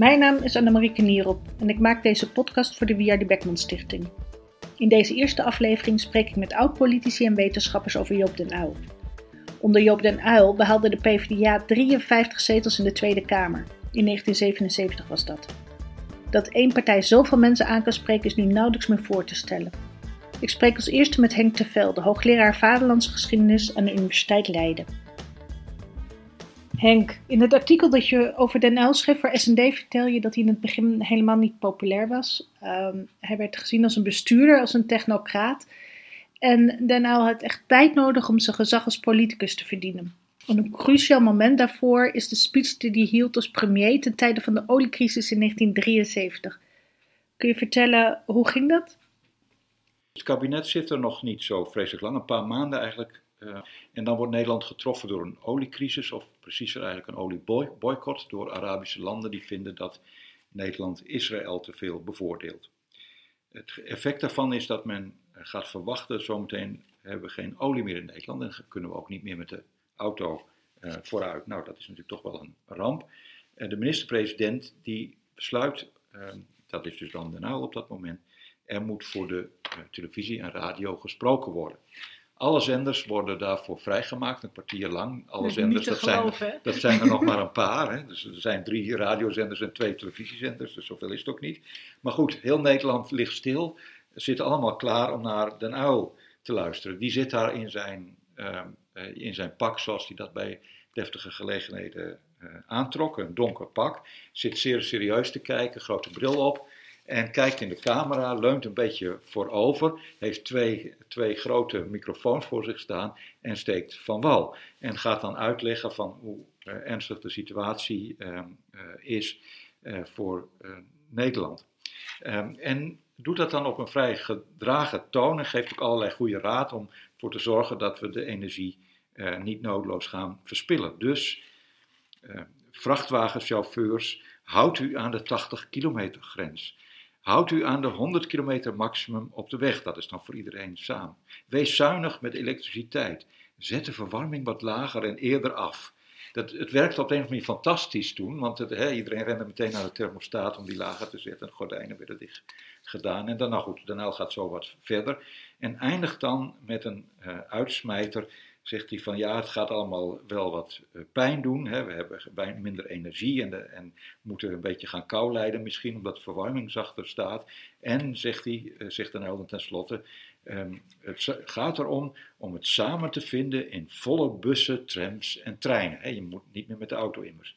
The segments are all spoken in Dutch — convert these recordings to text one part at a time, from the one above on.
Mijn naam is Annemarieke Nierop en ik maak deze podcast voor de Wiardi Beckman Stichting. In deze eerste aflevering spreek ik met oud-politici en wetenschappers over Joop den Uyl. Onder Joop den Uyl behaalde de PvdA 53 zetels in de Tweede Kamer. In 1977 was dat. Dat één partij zoveel mensen aan kan spreken is nu nauwelijks meer voor te stellen. Ik spreek als eerste met Henk Tevelde, hoogleraar Vaderlandse Geschiedenis aan de Universiteit Leiden. Henk, in het artikel dat je over Den Uyl schreef voor S&D vertel je dat hij in het begin helemaal niet populair was. Ehm, hij werd gezien als een bestuurder, als een technocraat. En Den had echt tijd nodig om zijn gezag als politicus te verdienen. En een cruciaal moment daarvoor is de speech die hij hield als premier ten tijde van de oliecrisis in 1973. Kun je vertellen, hoe ging dat? Het kabinet zit er nog niet zo vreselijk lang, een paar maanden eigenlijk. En dan wordt Nederland getroffen door een oliecrisis, of preciezer eigenlijk een olieboycott door Arabische landen die vinden dat Nederland Israël te veel bevoordeelt. Het effect daarvan is dat men gaat verwachten, zometeen hebben we geen olie meer in Nederland en kunnen we ook niet meer met de auto uh, vooruit. Nou, dat is natuurlijk toch wel een ramp. Uh, de minister-president die besluit, uh, dat is dus dan de Uyl op dat moment, er moet voor de televisie en radio gesproken worden. Alle zenders worden daarvoor vrijgemaakt, een kwartier lang. Alle zenders, dat, geloven, zijn, dat zijn er nog maar een paar. Hè. Dus er zijn drie radiozenders en twee televisiezenders, dus zoveel is het ook niet. Maar goed, heel Nederland ligt stil, zit allemaal klaar om naar Den Uyl te luisteren. Die zit daar in zijn, uh, in zijn pak, zoals hij dat bij deftige gelegenheden uh, aantrok, een donker pak. Zit zeer serieus te kijken, grote bril op en kijkt in de camera, leunt een beetje voorover, heeft twee, twee grote microfoons voor zich staan en steekt van wal. En gaat dan uitleggen van hoe uh, ernstig de situatie uh, uh, is voor Nederland. Um, en doet dat dan op een vrij gedragen toon en geeft ook allerlei goede raad om ervoor te zorgen dat we de energie niet noodloos gaan verspillen. Dus vrachtwagenchauffeurs, houdt u aan de 80 kilometer grens. Houd u aan de 100 kilometer maximum op de weg, dat is dan voor iedereen samen. Wees zuinig met elektriciteit. Zet de verwarming wat lager en eerder af. Dat, het werkte op de een of andere manier fantastisch toen, want het, iedereen rende meteen naar de thermostaat om die lager te zetten. De gordijnen werden dicht gedaan. En dan, nou goed, daarna gaat zo wat verder. En eindigt dan met een uh, uitsmijter zegt hij van ja, het gaat allemaal wel wat eh, pijn doen. Hè. We hebben minder energie en, de, en moeten een beetje gaan kou lijden misschien, omdat de verwarming zachter staat. En, zegt hij, eh, zegt de Nelden tenslotte, um, het gaat erom om het samen te vinden in volle bussen, trams en treinen. Hè. Je moet niet meer met de auto immers.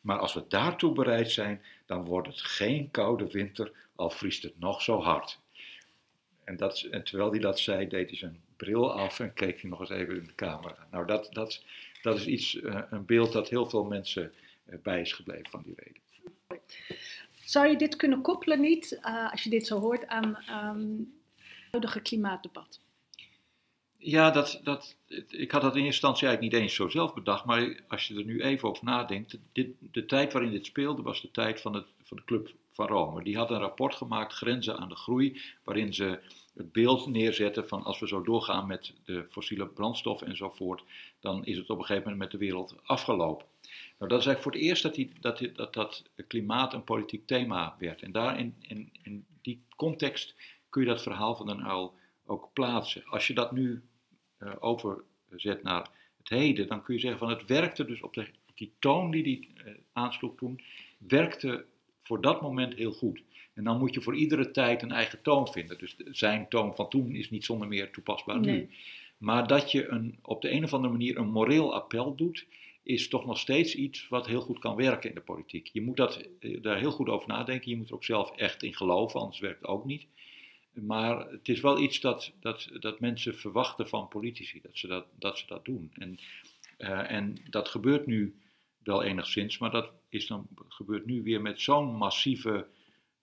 Maar als we daartoe bereid zijn, dan wordt het geen koude winter, al vriest het nog zo hard. En, dat, en terwijl hij dat zei, deed hij zijn bril af en keek hij nog eens even in de camera. Nou, dat, dat, dat is iets, uh, een beeld dat heel veel mensen uh, bij is gebleven van die reden. Zou je dit kunnen koppelen niet, uh, als je dit zo hoort, aan um, het huidige klimaatdebat? Ja, dat, dat, ik had dat in eerste instantie eigenlijk niet eens zo zelf bedacht, maar als je er nu even over nadenkt, dit, de tijd waarin dit speelde was de tijd van, het, van de Club van Rome. Die had een rapport gemaakt, Grenzen aan de Groei, waarin ze het beeld neerzetten van als we zo doorgaan met de fossiele brandstof enzovoort, dan is het op een gegeven moment met de wereld afgelopen. Nou, dat is eigenlijk voor het eerst dat die, dat, die, dat, dat klimaat een politiek thema werd. En daar in, in, die context kun je dat verhaal van Den Uyl ook plaatsen. Als je dat nu uh, overzet naar het heden, dan kun je zeggen van het werkte dus op de, die toon die hij uh, aansloeg toen, werkte voor dat moment heel goed. En dan moet je voor iedere tijd een eigen toon vinden. Dus zijn toon van toen is niet zonder meer toepasbaar nee. nu. Maar dat je een, op de een of andere manier een moreel appel doet, is toch nog steeds iets wat heel goed kan werken in de politiek. Je moet dat, eh, daar heel goed over nadenken. Je moet er ook zelf echt in geloven, anders werkt het ook niet. Maar het is wel iets dat, dat, dat mensen verwachten van politici, dat ze dat, dat, ze dat doen. En, uh, en dat gebeurt nu wel enigszins, maar dat is dan, gebeurt nu weer met zo'n massieve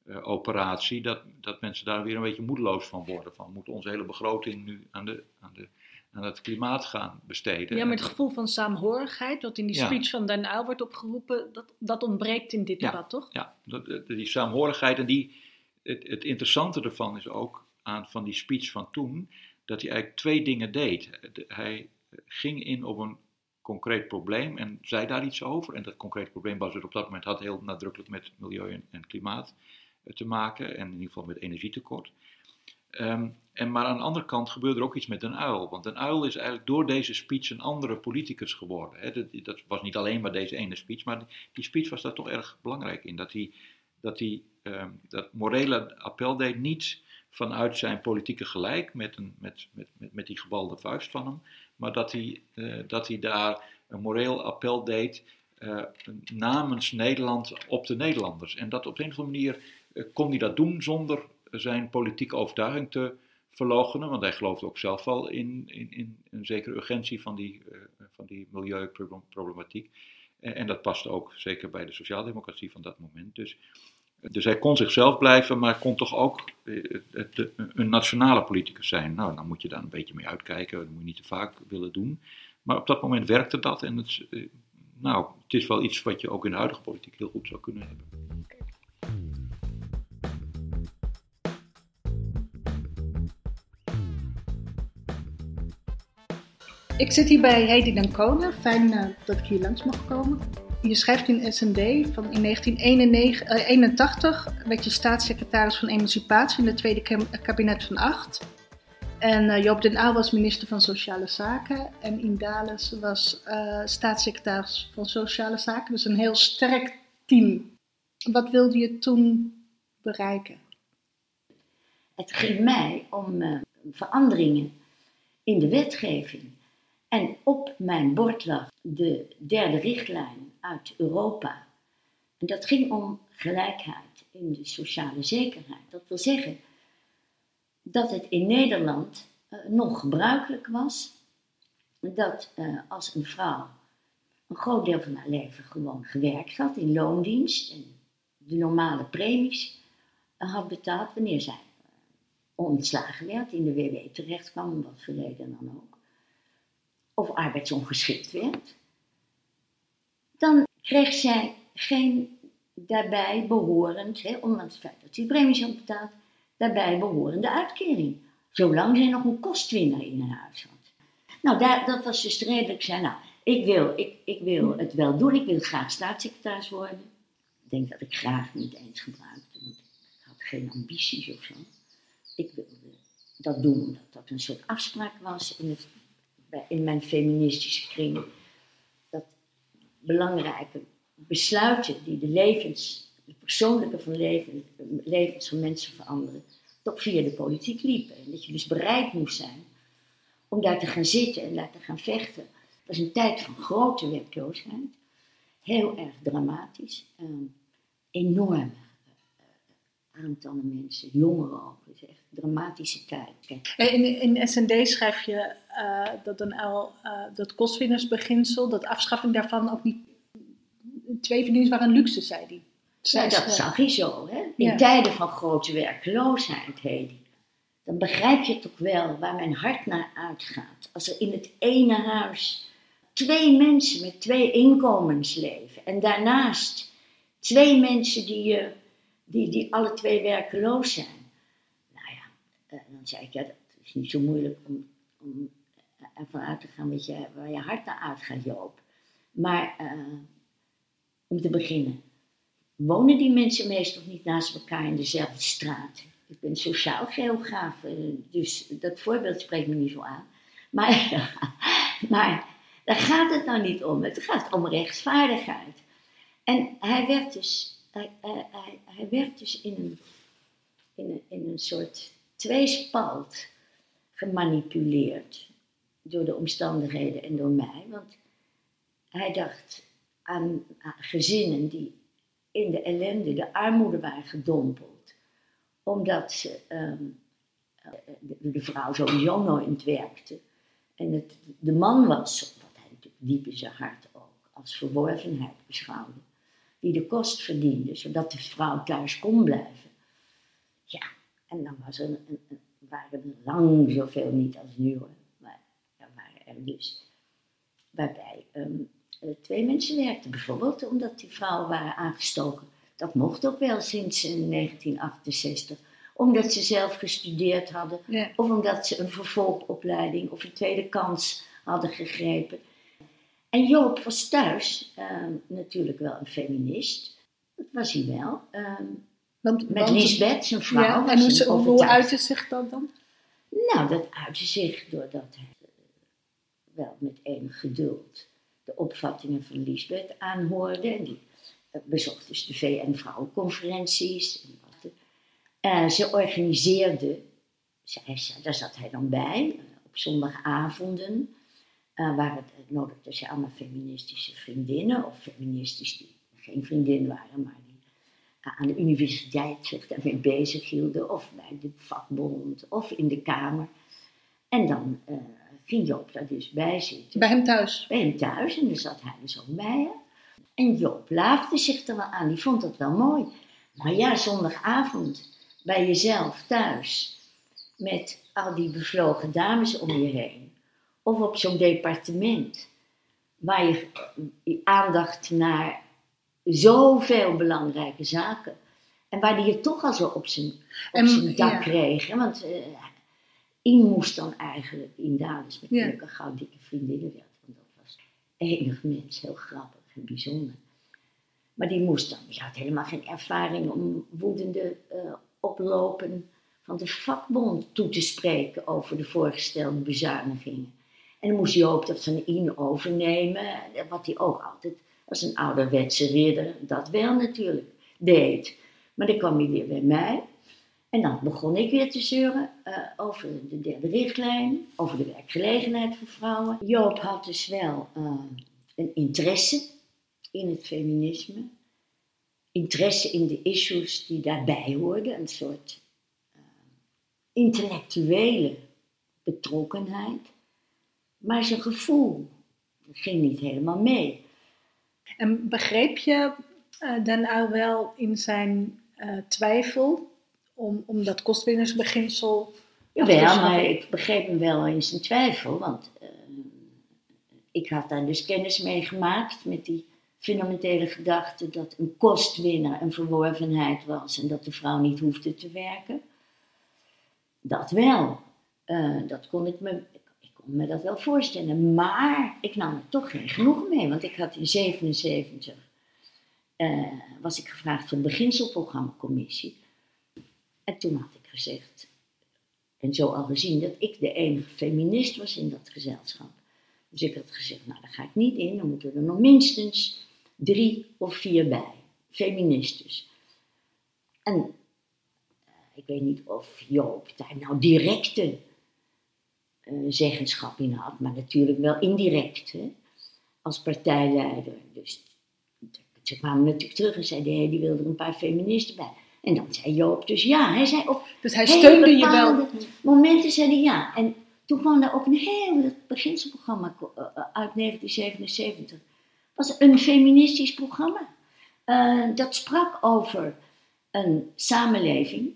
uh, operatie, dat, dat mensen daar weer een beetje moedeloos van worden. Van moet onze hele begroting nu aan, de, aan, de, aan het klimaat gaan besteden? Ja, maar het gevoel van saamhorigheid, wat in die speech ja. van Den Uyl wordt opgeroepen, dat, dat ontbreekt in dit ja, debat, toch? Ja, dat, die saamhorigheid en die, het, het interessante ervan is ook aan van die speech van toen, dat hij eigenlijk twee dingen deed. Hij ging in op een concreet probleem en zei daar iets over. En dat concreet probleem was er op dat moment had heel nadrukkelijk met milieu en, en klimaat te maken en in ieder geval met energietekort. Ehm, en maar aan de andere kant gebeurde er ook iets met een uil. Want een uil is eigenlijk door deze speech een andere politicus geworden. Hè. Dat, dat, was niet alleen maar deze ene speech, maar die speech was daar toch erg belangrijk in. Dat hij dat, hij, ehm, dat morele appel deed niet vanuit zijn politieke gelijk met, een, met, met, met, met die gebalde vuist van hem, maar dat hij, uh, dat hij daar een moreel appel deed uh, namens Nederland op de Nederlanders. En dat op een of andere manier kon hij dat doen zonder zijn politieke overtuiging te verloochenen, want hij geloofde ook zelf wel in, in, in een zekere urgentie van die, uh, van die milieuproblematiek. En, en, dat paste ook zeker bij de sociaaldemocratie van dat moment. Dus, dus hij kon zichzelf blijven, maar kon toch ook een nationale politicus zijn. Nou, dan moet je daar een beetje mee uitkijken, dat moet je niet te vaak willen doen. Maar op dat moment werkte dat en het, nou, het is wel iets wat je ook in de huidige politiek heel goed zou kunnen hebben. Ik zit hier bij Hedy Dancona. Fijn uh, dat ik hier langs mag komen. Je schrijft in SND van in 1981 uh, werd je staatssecretaris van Emancipatie in het Tweede Kabinet van Acht. En Joop den Uyl was minister van Sociale Zaken en Indales was staatssecretaris van Sociale Zaken. Dus een heel sterk team. Wat wilde je toen bereiken? Het ging mij om veranderingen in de wetgeving. En op mijn bord lag de derde richtlijn uit Europa. En dat ging om gelijkheid in de sociale zekerheid. Dat wil zeggen dat het in Nederland uh, nog gebruikelijk was dat uh, als een vrouw een groot deel van haar leven gewoon gewerkt had in loondienst en de normale premies uh, had betaald wanneer zij ontslagen werd, in de WW terecht kwam, wat voor reden dan ook of arbeidsongeschikt werd, dan kreeg zij geen daarbij behorend, hè, ondanks het feit dat ze premies had betaald, daarbij behorende uitkering. Zolang zij nog een kostwinner in haar huis had. Nou, dat was dus redelijk zijn. Nou, ik wil, ik, ik wil het wel doen, ik wil graag staatssecretaris worden. Ik denk dat ik graag niet eens gebruikte, want ik had geen ambities of zo. Ik wilde dat doen omdat dat een soort afspraak was in het in mijn feministische kring, dat belangrijke besluiten die de levens, de persoonlijke van leven, levens van mensen veranderen, toch via de politiek liepen. En dat je dus bereid moest zijn om daar te gaan zitten en daar te gaan vechten. Het was een tijd van grote werkloosheid, heel erg dramatisch, um, enorm aantallen mensen, jongeren ook. Het is echt een dramatische tijd. In, in SND schrijf je uh, dat een L, uh, dat kostwinnersbeginsel, dat afschaffing daarvan ook niet. Twee verdienst waren een luxe, zei hij. Ja, dat zag hij zo. Hè? In ja. tijden van grote werkloosheid. Dan begrijp je toch wel waar mijn hart naar uitgaat. Als er in het ene huis twee mensen met twee inkomens leven. En daarnaast twee mensen die je die, die alle twee werkeloos zijn. Nou ja, uh, dan zei ik, ja, dat is niet zo moeilijk om, om ervan uit te gaan weet je, waar je hart naar uitgaat, Joop. Maar uh, om te beginnen, wonen die mensen meestal niet naast elkaar in dezelfde straat? Ik ben sociaal geograaf, dus dat voorbeeld spreekt me niet zo aan. Maar, maar daar gaat het nou niet om. Het gaat om rechtvaardigheid. En hij werd dus hij, hij, hij werd dus in een, in een, in een soort tweespalt gemanipuleerd door de omstandigheden en door mij. Want hij dacht aan, aan gezinnen die in de ellende, de armoede waren gedompeld. Omdat ze, um, de, vrouw sowieso nooit werkte. En de man was, wat hij natuurlijk diep in zijn hart ook, als verworvenheid beschouwde die de kost verdiende, zodat de vrouw thuis kon blijven. Ja, en dan was er een, een, waren er lang zoveel niet als nu hoor. Maar er waren er dus. Waarbij um, twee mensen werkten, bijvoorbeeld omdat die vrouwen waren aangestoken. Dat mocht ook wel sinds 1968 omdat ze zelf gestudeerd hadden, of omdat ze een vervolgopleiding of een tweede kans hadden gegrepen. En Joop was thuis ehm, natuurlijk wel een feminist. Dat was hij wel. Ehm, Want, met want- Lisbeth, zijn vrouw. Ja, en hoe, uitte zich dat dan? Nou, dat uitte zich doordat hij eh, wel met enig geduld de opvattingen van Lisbeth aanhoorde. En die eh, bezocht dus de VN-vrouwenconferenties. de- Eh, ze organiseerde, zij, daar zat hij dan bij, op zondagavonden. Eh waar het eh, nodigde ze allemaal feministische vriendinnen, of feministisch die geen vriendin waren, maar die aan de universiteit zich daarmee bezig hielden, of bij de vakbond, of in de Kamer. En dan eh, ging Joop daar dus bij zitten. Bij hem thuis. Bij hem thuis en daar zat hij dus ook bij. Hè? En Joop laafde zich er wel aan, die vond dat wel mooi. Maar ja, zondagavond bij jezelf thuis, met al die bevlogen dames om je heen, of op zo'n departement, waar je aandacht naar zoveel belangrijke zaken. En waar die je toch al zo op zijn, op En- zijn dak ja. kreeg. Hè? Want eh In moest dan eigenlijk, In Dales met Ja. leuke gauw dikke vriendinnen werd. Want dat was enig mens, heel grappig en bijzonder. Maar die moest dan, die had helemaal geen ervaring om woedende eh, oplopen van de vakbond toe te spreken over de voorgestelde bezuinigingen. En dan moest Joop dat van In overnemen, wat hij ook altijd als een ouderwetse ridder, dat wel natuurlijk, deed. Maar dan kwam hij weer bij mij. En dan begon ik weer te zeuren eh, over de derde richtlijn, over de werkgelegenheid voor vrouwen. Joop had dus wel eh, een interesse in het feminisme. Interesse in de issues die daarbij hoorden. Een soort eh, intellectuele betrokkenheid. Maar zijn gevoel ging niet helemaal mee. En begreep je eh Den Uyl wel in zijn eh, twijfel om, om dat kostwinnersbeginsel Jawel, maar ik begreep hem wel in zijn twijfel, want eh, ik had daar dus kennis mee gemaakt met die fundamentele gedachte dat een kostwinner een verworvenheid was en dat de vrouw niet hoefde te werken. Dat wel. Dat kon ik me, kon me dat wel voorstellen, maar ik nam er toch geen genoeg mee, want ik had in 77 eh, was ik gevraagd voor de beginselprogrammacommissie. En toen had ik gezegd, en zo al gezien dat ik de enige feminist was in dat gezelschap. Dus ik had gezegd, nou daar ga ik niet in, dan moeten er nog minstens drie of vier bij, feministes. En eh, ik weet niet of Joop daar nou directe zeggenschap in had, maar natuurlijk wel indirect, hè, als partijleider. Dus ze kwamen natuurlijk terug en zeiden, hé, die wilde er een paar feministen bij. En dan zei Joop dus ja, hij zei op Dus hij hele steunde je wel. momenten zei hij ja. En toen kwam daar ook een heel het beginselprogramma eh, eh, uit 1977. was een feministisch programma. Eh, dat sprak over een samenleving.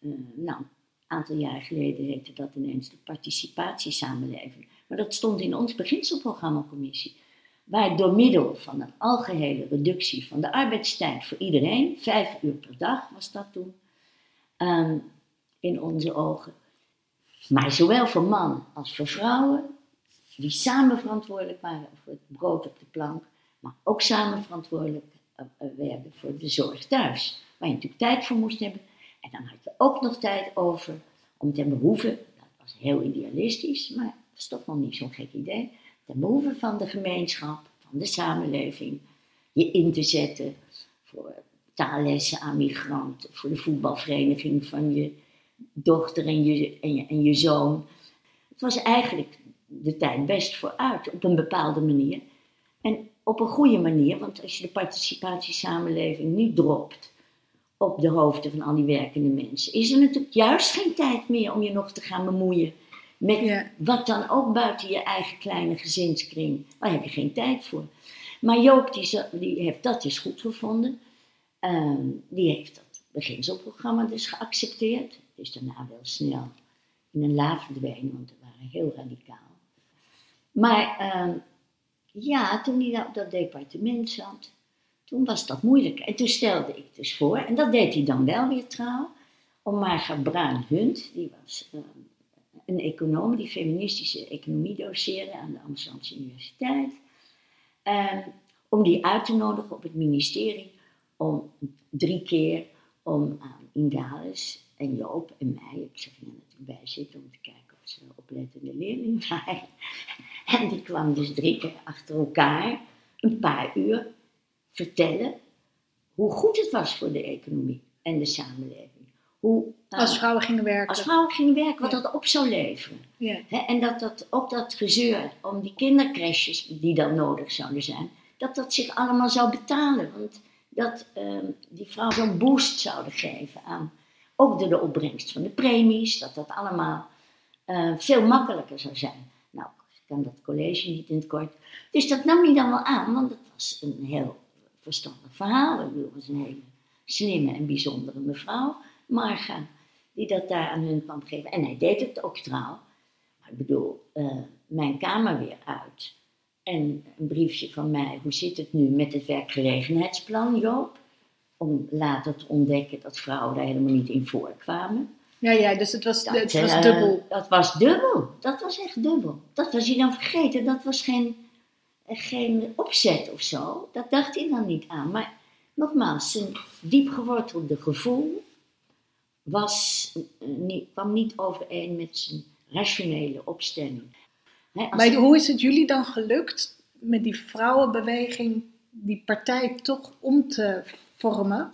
Eh, nou, aantal jaar geleden heette dat ineens de participatiesamenleving. Maar dat stond in ons beginselprogrammacommissie. Waar door middel van een algehele reductie van de arbeidstijd voor iedereen, vijf uur per dag was dat toen, ehm, in onze ogen. Maar zowel voor mannen als voor vrouwen, die samen verantwoordelijk waren voor het brood op de plank, maar ook samen verantwoordelijk eh, eh, werden voor de zorg thuis. Waar je natuurlijk tijd voor moest hebben. En dan had je ook nog tijd over om ten behoeve, dat was heel idealistisch, maar dat was toch nog niet zo'n gek idee, ten behoeve van de gemeenschap, van de samenleving, je in te zetten voor taallessen aan migranten, voor de voetbalvereniging van je dochter en je, en je, en je zoon. Het was eigenlijk de tijd best vooruit, op een bepaalde manier. En op een goede manier, want als je de participatiesamenleving niet dropt op de hoofden van al die werkende mensen, is er natuurlijk juist geen tijd meer om je nog te gaan bemoeien met Ja. wat dan ook buiten je eigen kleine gezinskring. Daar heb je geen tijd voor. Maar Joop die, die heeft dat dus goed gevonden. Ehm, die heeft dat beginselprogramma dus geaccepteerd. Het is daarna wel snel in een la verdwenen, want we waren heel radicaal. Maar ehm, ja, toen hij op dat departement zat, toen was dat moeilijk. En toen stelde ik dus voor, en dat deed hij dan wel weer trouw, om Marga Bruin-Hunt, die was ehm, een econoom die feministische economie doseerde aan de Amsterdamse Universiteit. En om die uit te nodigen op het ministerie om drie keer om aan Indales en Joop en mij, ik zeg er natuurlijk bij zitten om te kijken of ze oplettende leerlingen waren. En die kwam dus drie keer achter elkaar een paar uur vertellen hoe goed het was voor de economie en de samenleving. Hoe, uh, Als vrouwen gingen werken. als vrouwen gingen werken, wat Ja. dat op zou leveren. Ja. En dat, dat ook dat gezeur om die kindercrashes die dan nodig zouden zijn, dat dat zich allemaal zou betalen. Want dat ehm, die vrouwen zo'n boost zouden geven aan, ook door de opbrengst van de premies, dat dat allemaal eh, veel makkelijker zou zijn. Nou, ik kan dat college niet in het kort. Dus dat nam hij dan wel aan, want het was een heel verstandig verhaal. Ik bedoel, het was een hele slimme en bijzondere mevrouw, Marga, die dat daar aan hun kwam geven. En hij deed het ook trouw. Maar ik bedoel, eh, mijn kamer weer uit. En een briefje van mij, hoe zit het nu met het werkgelegenheidsplan, Joop? Om later te ontdekken dat vrouwen daar helemaal niet in voorkwamen. Ja, ja, dus het was, het was eh, dubbel. Dat was dubbel. Dat was echt dubbel. Dat was hij dan vergeten. Dat was geen, geen opzet of zo. Dat dacht hij dan niet aan. Maar nogmaals, zijn diep gewortelde gevoel was, eh, niet, kwam niet overeen met zijn rationele opstelling. Maar hoe is het jullie dan gelukt met die vrouwenbeweging, die partij toch om te vormen?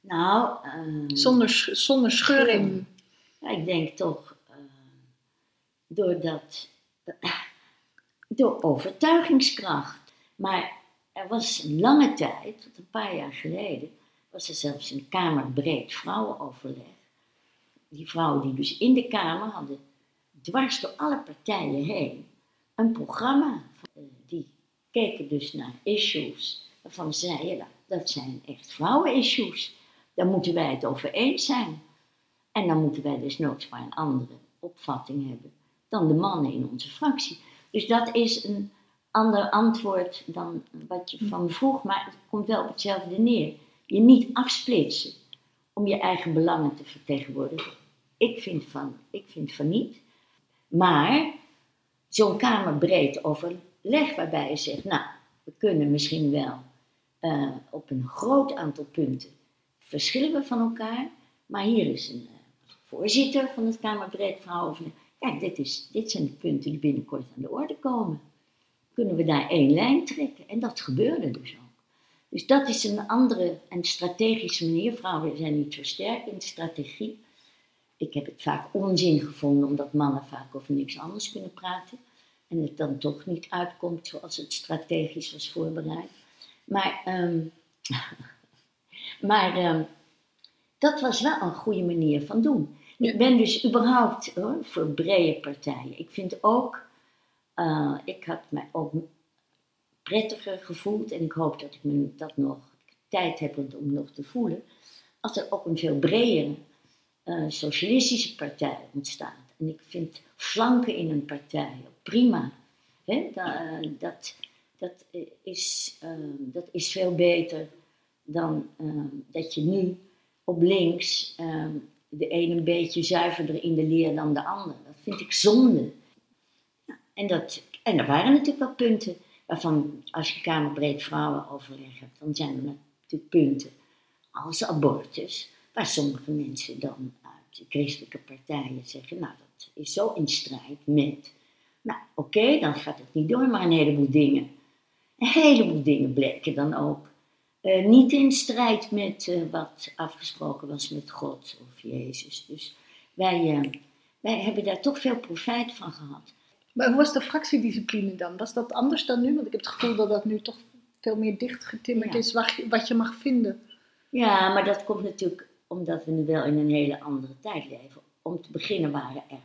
nou, eh, Zonder, zonder scheuring. Ja, ik denk toch eh, doordat, door overtuigingskracht. Maar er was lange tijd, tot een paar jaar geleden, was er zelfs een kamerbreed vrouwenoverleg. Die vrouwen die dus in de Kamer hadden, dwars door alle partijen heen, een programma. Die keken dus naar issues waarvan ze zeiden, ja, dat zijn echt vrouwenissues. Daar moeten wij het over eens zijn. En dan moeten wij dus nooit een andere opvatting hebben dan de mannen in onze fractie. Dus dat is een ander antwoord dan wat je van me vroeg, maar het komt wel op hetzelfde neer. Je niet afsplitsen om je eigen belangen te vertegenwoordigen. Ik vind van, ik vind van niet. Maar zo'n kamerbreed overleg waarbij je zegt, nou, we kunnen misschien wel eh, op een groot aantal punten verschillen we van elkaar, maar hier is een eh, voorzitter van het Kamerbreed Vrouwenoverleg. Kijk, dit, is, dit zijn de punten die binnenkort aan de orde komen. Kunnen we daar één lijn trekken? En dat gebeurde dus ook. Dus dat is een andere en strategische manier. Vrouwen zijn niet zo sterk in strategie. Ik heb het vaak onzin gevonden, omdat mannen vaak over niks anders kunnen praten. En het dan toch niet uitkomt zoals het strategisch was voorbereid. Maar, ehm, maar ehm, dat was wel een goede manier van doen. Ik ben dus überhaupt hoor, voor brede partijen. Ik vind ook, eh, ik had me ook prettiger gevoeld en ik hoop dat ik me dat nog tijd heb om nog te voelen, als er ook een veel bredere eh, socialistische partij ontstaat. En ik vind flanken in een partij prima. Da- dat, dat, is, eh, dat is veel beter dan eh, dat je nu op links eh, de een een beetje zuiverder in de leer dan de ander. Dat vind ik zonde. En, dat, en er waren natuurlijk wel punten waarvan, als je Kamerbreed vrouwenoverleg hebt, dan zijn er natuurlijk punten als abortus, waar sommige mensen dan uit de christelijke partijen zeggen, nou dat is zo in strijd met. Nou oké, dan gaat het niet door, maar een heleboel dingen. Een heleboel dingen bleken dan ook eh, niet in strijd met eh, wat afgesproken was met God of Jezus. Dus wij, eh, wij hebben daar toch veel profijt van gehad. Maar hoe was de fractiediscipline dan? Was dat anders dan nu? Want ik heb het gevoel dat dat nu toch veel meer dichtgetimmerd Ja. is wat je, wat je mag vinden. Ja, maar dat komt natuurlijk omdat we nu wel in een hele andere tijd leven. Om te beginnen waren er,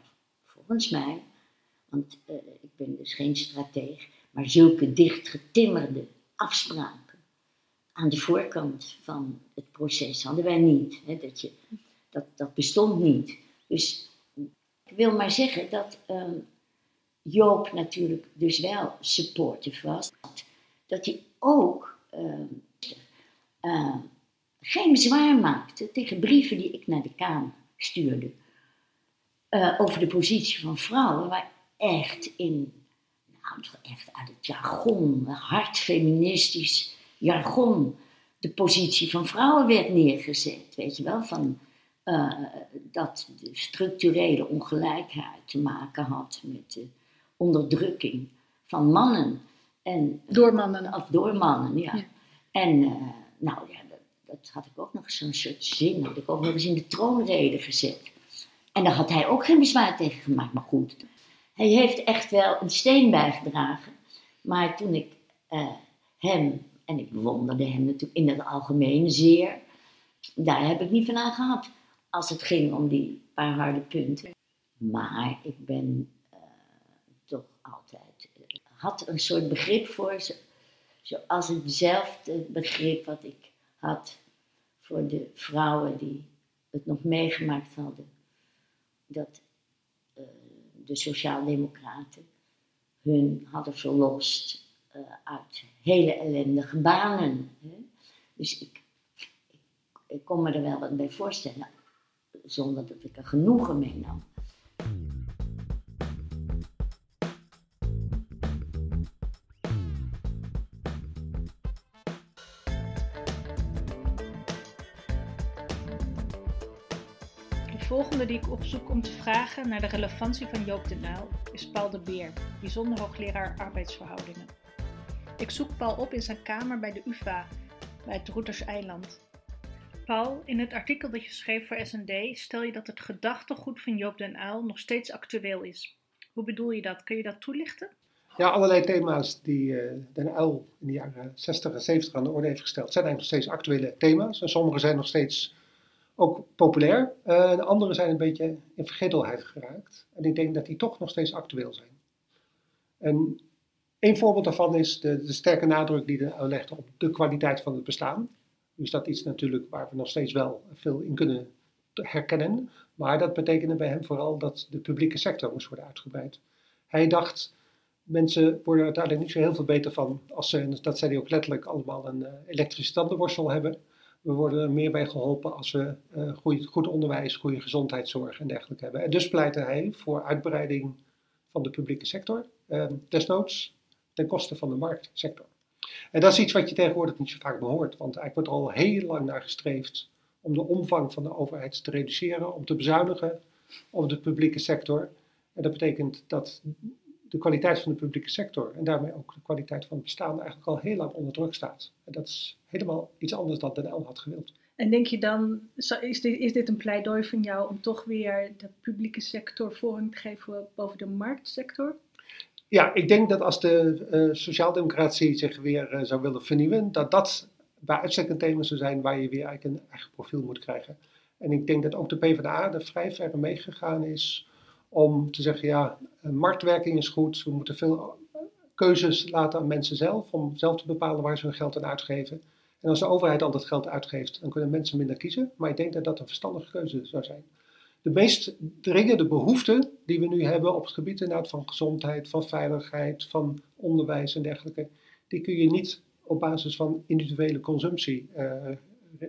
volgens mij, want ik ben dus geen strateeg, maar zulke dichtgetimmerde afspraken aan de voorkant van het proces hadden wij niet. Hè, dat, je, dat, dat bestond niet. Dus ik wil maar zeggen dat ehm, Joop natuurlijk dus wel supportive was. Dat hij ook ehm, eh, geen bezwaar maakte tegen brieven die ik naar de Kamer stuurde. eh, over de positie van vrouwen, waar echt in nou, echt uit het jargon, hard feministisch jargon, de positie van vrouwen werd neergezet. Weet je wel, van eh, dat de structurele ongelijkheid te maken had met de onderdrukking van mannen. En, door mannen. Of door mannen, ja. En eh, nou ja, dat, dat, had ik ook nog zo'n soort zin, had ik ook nog eens in de troonrede gezet. En daar had hij ook geen bezwaar tegen gemaakt, maar goed. Hij heeft echt wel een steen bijgedragen. Maar toen ik uh, hem, en ik bewonderde hem natuurlijk in het algemeen zeer, daar heb ik niet van aan gehad. Als het ging om die paar harde punten. Maar ik ben uh, toch altijd, uh, had een soort begrip voor, zo, zoals hetzelfde begrip wat ik had voor de vrouwen die het nog meegemaakt hadden. Dat de Sociaaldemocraten hun hadden verlost uit hele ellendige banen. Hè? Dus ik, ik, kon me er wel wat bij voorstellen, zonder dat ik er genoegen mee nam. volgende die ik opzoek om te vragen naar de relevantie van Joop de Uyl is Paul de Beer, bijzonder hoogleraar arbeidsverhoudingen. Ik zoek Paul op in zijn kamer bij de UvA, bij het Roeters Eiland. Paul, in het artikel dat je schreef voor SND stel je dat het gedachtegoed van Joop den Uyl nog steeds actueel is. Hoe bedoel je dat? Kun je dat toelichten? Ja, allerlei thema's die uh, Den Uyl in de jaren 60 en 70 aan de orde heeft gesteld, zijn eigenlijk nog steeds actuele thema's. En sommige zijn nog steeds ook populair. Uh, de andere zijn een beetje in vergetelheid geraakt. En ik denk dat die toch nog steeds actueel zijn. En een voorbeeld daarvan is de, de sterke nadruk die de legde op de kwaliteit van het bestaan. Dus dat is natuurlijk waar we nog steeds wel veel in kunnen herkennen. Maar dat betekende bij hem vooral dat de publieke sector moest worden uitgebreid. Hij dacht, mensen worden uiteindelijk niet zo heel veel beter van als ze, dat zei hij ook letterlijk, allemaal een uh, elektrische tandenborstel hebben we worden er meer bij geholpen als we uh, goed, goed, onderwijs, goede gezondheidszorg en dergelijke hebben. En dus pleitte hij voor uitbreiding van de publieke sector, uh, desnoods ten koste van de marktsector. En dat is iets wat je tegenwoordig niet zo vaak behoort, want eigenlijk wordt er al heel lang naar gestreefd om de omvang van de overheid te reduceren, om te bezuinigen op de publieke sector. En dat betekent dat de kwaliteit van de publieke sector en daarmee ook de kwaliteit van het bestaan eigenlijk al heel lang onder druk staat. En dat is helemaal iets anders dan Den had gewild. En denk je dan, is dit, is dit een pleidooi van jou om toch weer de publieke sector voorrang te geven boven de marktsector? Ja, ik denk dat als de uh, sociaaldemocratie zich weer uh, zou willen vernieuwen, dat dat bij uitstek een thema zou zijn waar je weer eigenlijk een eigen profiel moet krijgen. En ik denk dat ook de PvdA er vrij ver meegegaan is om te zeggen, ja, marktwerking is goed, we moeten veel keuzes laten aan mensen zelf, om zelf te bepalen waar ze hun geld aan uitgeven. En als de overheid al dat geld uitgeeft, dan kunnen mensen minder kiezen. Maar ik denk dat dat een verstandige keuze zou zijn. De meest dringende behoeften die we nu hebben op het gebied van gezondheid, van veiligheid, van onderwijs en dergelijke, die kun je niet op basis van individuele consumptie uh,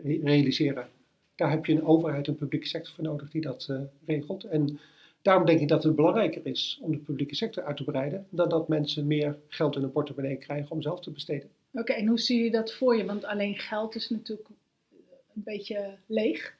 realiseren. Daar heb je een overheid, een publieke sector voor nodig die dat uh, regelt. En Daarom denk ik dat het belangrijker is om de publieke sector uit te breiden, dan dat mensen meer geld in hun portemonnee krijgen om zelf te besteden. Oké, en hoe zie je dat voor je? Want alleen geld is natuurlijk een beetje leeg.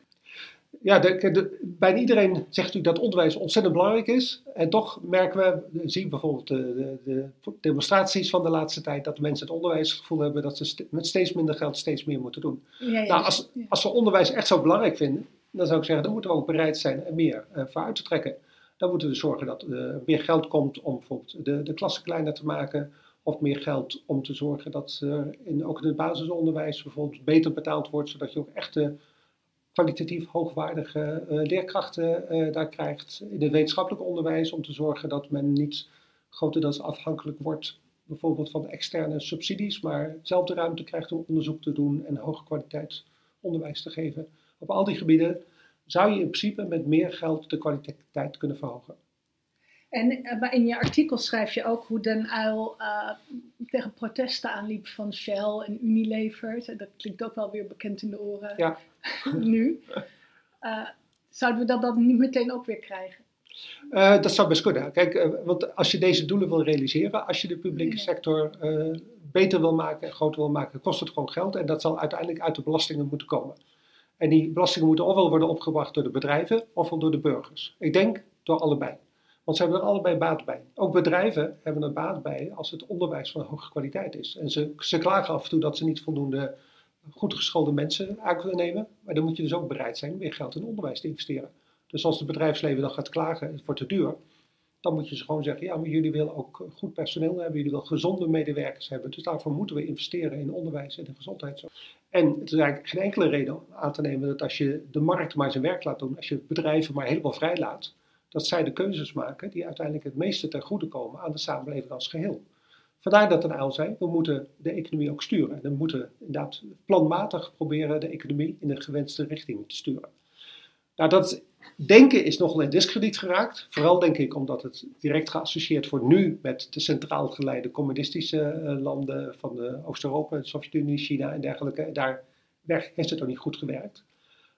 Ja, de, de, bijna iedereen zegt natuurlijk dat onderwijs ontzettend belangrijk is. En toch merken we, zien bijvoorbeeld de, de, de demonstraties van de laatste tijd, dat mensen het onderwijs het gevoel hebben dat ze met steeds minder geld steeds meer moeten doen. Ja, ja, nou, als, als we onderwijs echt zo belangrijk vinden, dan zou ik zeggen, dan moeten we ook bereid zijn er meer uh, voor uit te trekken. Dan moeten we zorgen dat er meer geld komt om bijvoorbeeld de, de klassen kleiner te maken. Of meer geld om te zorgen dat er in, ook in het basisonderwijs bijvoorbeeld beter betaald wordt. Zodat je ook echte kwalitatief hoogwaardige uh, leerkrachten uh, daar krijgt. In het wetenschappelijk onderwijs om te zorgen dat men niet grotendeels afhankelijk wordt bijvoorbeeld van externe subsidies, maar zelf de ruimte krijgt om onderzoek te doen en hoge kwaliteit onderwijs te geven. Op al die gebieden zou je in principe met meer geld de kwaliteit kunnen verhogen. En uh, in je artikel schrijf je ook hoe Den Uyl uh, tegen protesten aanliep van Shell en Unilever. Dat klinkt ook wel weer bekend in de oren ja. nu. Uh, zouden we dat dan niet meteen ook weer krijgen? Uh, dat zou best kunnen. Kijk, want als je deze doelen wil realiseren, als je de publieke sector beter wil maken en groter wil maken, kost het gewoon geld. En dat zal uiteindelijk uit de belastingen moeten komen. En die belastingen moeten ofwel worden opgebracht door de bedrijven ofwel door de burgers. Ik denk door allebei. Want ze hebben er allebei baat bij. Ook bedrijven hebben er baat bij als het onderwijs van hoge kwaliteit is. En ze, ze klagen af en toe dat ze niet voldoende goed geschoolde mensen aan kunnen nemen. Maar dan moet je dus ook bereid zijn weer geld in onderwijs te investeren. Dus als het bedrijfsleven dan gaat klagen, het wordt te duur, dan moet je ze gewoon zeggen, ja, maar jullie willen ook goed personeel hebben, jullie willen gezonde medewerkers hebben. Dus daarvoor moeten we investeren in onderwijs en de gezondheidszorg. En het is eigenlijk geen enkele reden aan te nemen dat als je de markt maar zijn werk laat doen, als je bedrijven maar helemaal vrij laat, dat zij de keuzes maken die uiteindelijk het meeste ten goede komen aan de samenleving als geheel. Vandaar dat een uil zei, we moeten de economie ook sturen. We moeten inderdaad planmatig proberen de economie in de gewenste richting te sturen. Nou, dat denken is nogal in discrediet geraakt. Vooral denk ik omdat het direct geassocieerd wordt nu met de centraal geleide communistische eh, landen van Oost-Europa, de Sovjet-Unie, China en dergelijke. Daar heeft het ook niet goed gewerkt.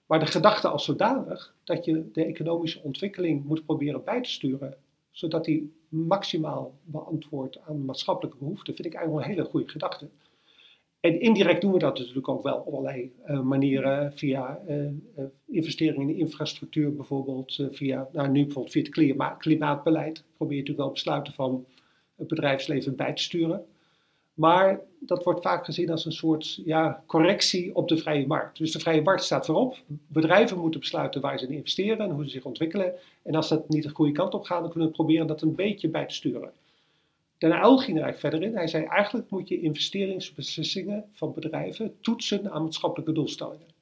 Maar de gedachte als zodanig dat je de economische ontwikkeling moet proberen bij te sturen, zodat die maximaal beantwoordt aan maatschappelijke behoeften, vind ik eigenlijk een hele goede gedachte. En indirect doen we dat natuurlijk ook wel op allerlei uh, manieren, via uh, investeringen in infrastructuur bijvoorbeeld, via, nou nu bijvoorbeeld via het klima klimaatbeleid, probeer je natuurlijk wel besluiten van het bedrijfsleven bij te sturen. Maar dat wordt vaak gezien als een soort ja, correctie op de vrije markt. Dus de vrije markt staat voorop. Bedrijven moeten besluiten waar ze in investeren en hoe ze zich ontwikkelen. En als dat niet de goede kant op gaat, dan kunnen we proberen dat een beetje bij te sturen. Daarna ging er eigenlijk verder in. Hij zei eigenlijk moet je investeringsbeslissingen van bedrijven toetsen aan maatschappelijke doelstellingen.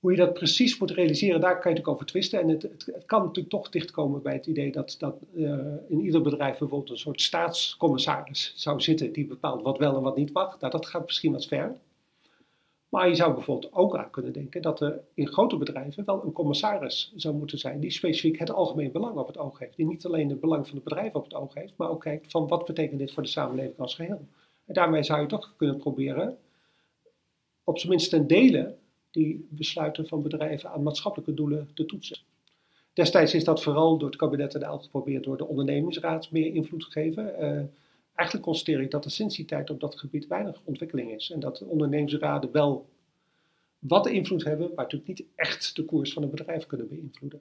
Hoe je dat precies moet realiseren, daar kan je natuurlijk over twisten. En het, het, kan natuurlijk toch dichtkomen bij het idee dat, dat uh, in ieder bedrijf bijvoorbeeld een soort staatscommissaris zou zitten die bepaalt wat wel en wat niet mag. Nou, dat gaat misschien wat ver. Maar je zou bijvoorbeeld ook aan kunnen denken dat er in grote bedrijven wel een commissaris zou moeten zijn die specifiek het algemeen belang op het oog heeft. Die niet alleen het belang van het bedrijf op het oog heeft, maar ook kijkt van wat betekent dit voor de samenleving als geheel. En daarmee zou je toch kunnen proberen, op zijn minst ten dele, die besluiten van bedrijven aan maatschappelijke doelen te toetsen. Destijds is dat vooral door het kabinet en de geprobeerd door de ondernemingsraad meer invloed te geven. Uh, eigenlijk constateer ik dat er sinds die tijd op dat gebied weinig ontwikkeling is. En dat de ondernemingsraden wel wat invloed hebben, maar natuurlijk niet echt de koers van een bedrijf kunnen beïnvloeden.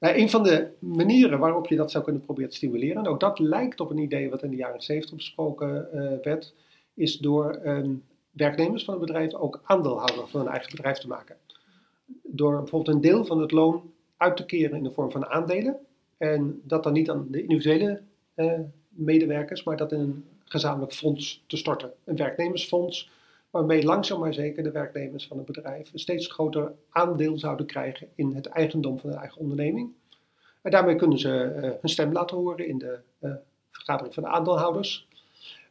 Nou, een van de manieren waarop je dat zou kunnen proberen te stimuleren, en ook dat lijkt op een idee wat in de jaren 70 besproken uh, werd, is door werknemers van een bedrijf ook aandeelhouder van een eigen bedrijf te maken. Door bijvoorbeeld een deel van het loon uit te keren in de vorm van aandelen. En dat dan niet aan de individuele uh, medewerkers, maar dat in een gezamenlijk fonds te storten. Een werknemersfonds, waarmee langzaam maar zeker de werknemers van het bedrijf een steeds groter aandeel zouden krijgen in het eigendom van de eigen onderneming. En daarmee kunnen ze uh, hun stem laten horen in de uh, vergadering van de aandeelhouders.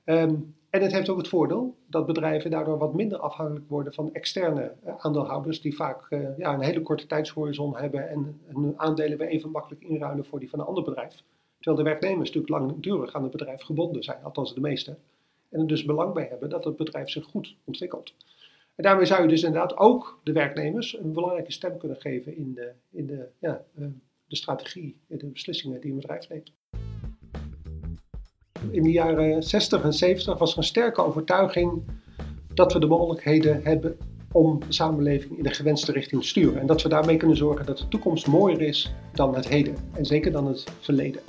Um, en het heeft ook het voordeel dat bedrijven daardoor wat minder afhankelijk worden van externe uh, aandeelhouders, die vaak ja, een hele korte tijdshorizon hebben en hun aandelen weer even makkelijk inruilen voor die van een ander bedrijf. Terwijl de werknemers natuurlijk langdurig aan het bedrijf gebonden zijn, althans de meeste. En er dus belang bij hebben dat het bedrijf zich goed ontwikkelt. En daarmee zou je dus inderdaad ook de werknemers een belangrijke stem kunnen geven in de, in de, ja, eh, de strategie en de beslissingen die een bedrijf neemt. In de jaren 60 en 70 was er een sterke overtuiging dat we de mogelijkheden hebben om de samenleving in de gewenste richting te sturen. En dat we daarmee kunnen zorgen dat de toekomst mooier is dan het heden. En zeker dan het verleden.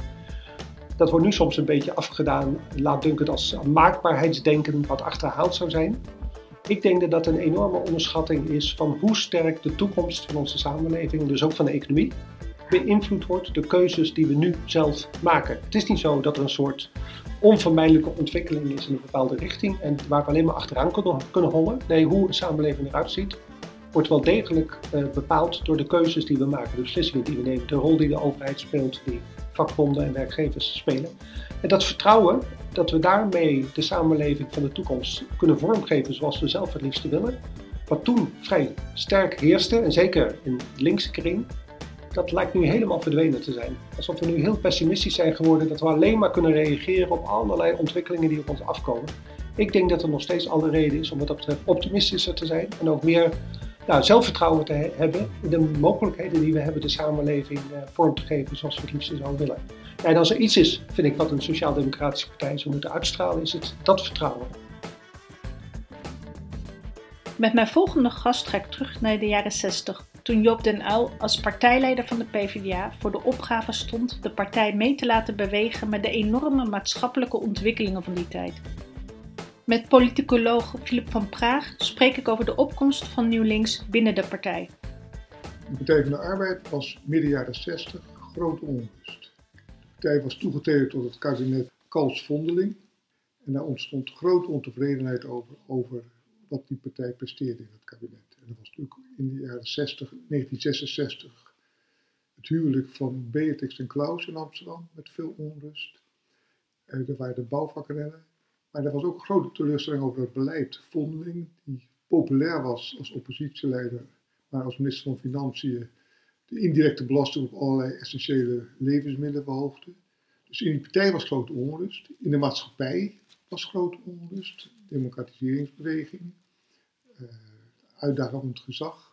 Dat wordt nu soms een beetje afgedaan, laat Duncan als maakbaarheidsdenken wat achterhaald zou zijn. Ik denk dat dat een enorme onderschatting is van hoe sterk de toekomst van onze samenleving, dus ook van de economie, beïnvloed wordt door keuzes die we nu zelf maken. Het is niet zo dat er een soort onvermijdelijke ontwikkeling is in een bepaalde richting en waar we alleen maar achteraan kunnen, hollen. Nee, hoe een samenleving eruit ziet, wordt wel degelijk uh, bepaald door de keuzes die we maken, de beslissingen die we nemen, de rol die de overheid speelt, die vakbonden en werkgevers spelen. En dat vertrouwen dat we daarmee de samenleving van de toekomst kunnen vormgeven zoals we zelf het liefste willen, wat toen vrij sterk heerste, en zeker in de linkse kring, dat lijkt nu helemaal verdwenen te zijn. Alsof we nu heel pessimistisch zijn geworden, dat we alleen maar kunnen reageren op allerlei ontwikkelingen die op ons afkomen. Ik denk dat er nog steeds alle reden is om wat dat betreft optimistischer te zijn en ook meer nou, zelfvertrouwen te hebben in de mogelijkheden die we hebben de samenleving uh, vorm te geven zoals we het liefst zouden willen. En als er iets is, vind ik, wat een sociaal-democratische partij zou moeten uitstralen, is het dat vertrouwen. Met mijn volgende gast ga ik terug naar de jaren 60, toen Joop den Uyl als partijleider van de PvdA voor de opgave stond de partij mee te laten bewegen met de enorme maatschappelijke ontwikkelingen van die tijd. Met politicoloog Philip van Praag spreek ik over de opkomst van Nieuw Links binnen de partij. De Partij van de Arbeid was midden jaren 60 grote onrust. De partij was toegetreden tot het kabinet Kals-Vondeling en daar ontstond grote ontevredenheid over, over wat die partij presteerde in het kabinet. En dat was natuurlijk in de jaren 60, 1966 het huwelijk van Beatrix en Klaus in Amsterdam met veel onrust. er waren de bouwvakrennen. Maar er was ook grote teleurstelling over het beleid. Vondeling, die populair was als oppositieleider, maar als minister van Financiën de indirecte belasting op allerlei essentiële levensmiddelen verhoogde. Dus in die partij was grote onrust. In de maatschappij was grote onrust. Democratiseringsbeweging, uh, uitdagend gezag.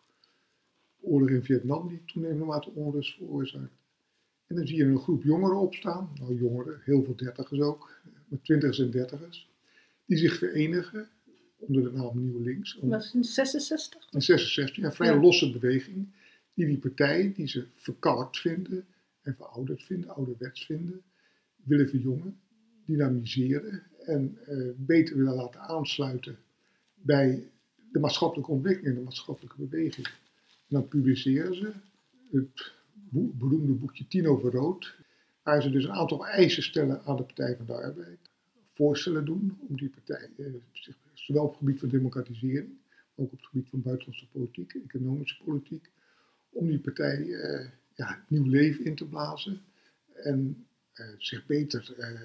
Oorlog in Vietnam die toenemende mate onrust veroorzaakt. En dan zie je een groep jongeren opstaan, nou jongeren, heel veel dertigers ook, met twintigers en dertigers, die zich verenigen onder de naam Nieuw Links. Was het in 66? In 66, ja, vrij losse beweging, die die partij, die ze verkalkt vinden en verouderd vinden, ouderwets vinden, willen verjongen, dynamiseren en uh, beter willen laten aansluiten bij de maatschappelijke ontwikkeling, de maatschappelijke beweging. Dan publiceren ze het beroemde boekje Tien over Rood, waar ze dus een aantal eisen stellen aan de Partij van de Arbeid. Voorstellen doen om die partij, eh, zowel op het gebied van democratisering, ook op het gebied van buitenlandse politiek, economische politiek, om die partij eh, ja, nieuw leven in te blazen en eh, zich beter eh,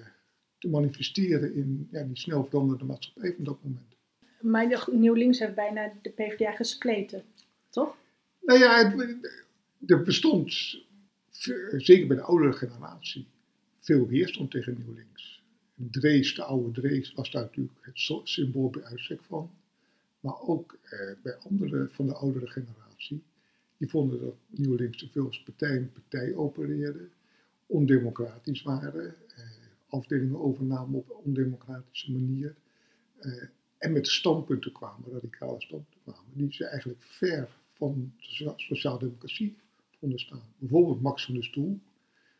te manifesteren in ja, die snel veranderende maatschappij van dat moment. Maar Nieuw Links heeft bijna de PvdA gespleten, toch? Nou ja, er bestond, zeker bij de oudere generatie, veel weerstand tegen Nieuw Links. Drees, de oude Drees, was daar natuurlijk het symbool bij uitstek van. Maar ook eh, bij anderen van de oudere generatie, die vonden dat Nieuw Links te veel als partij partij opereerde, ondemocratisch waren, eh, afdelingen overnamen op ondemocratische manier. Eh, en met standpunten kwamen, radicale standpunten kwamen, die ze eigenlijk ver van de sociaaldemocratie staan. Bijvoorbeeld Max van der Stoel,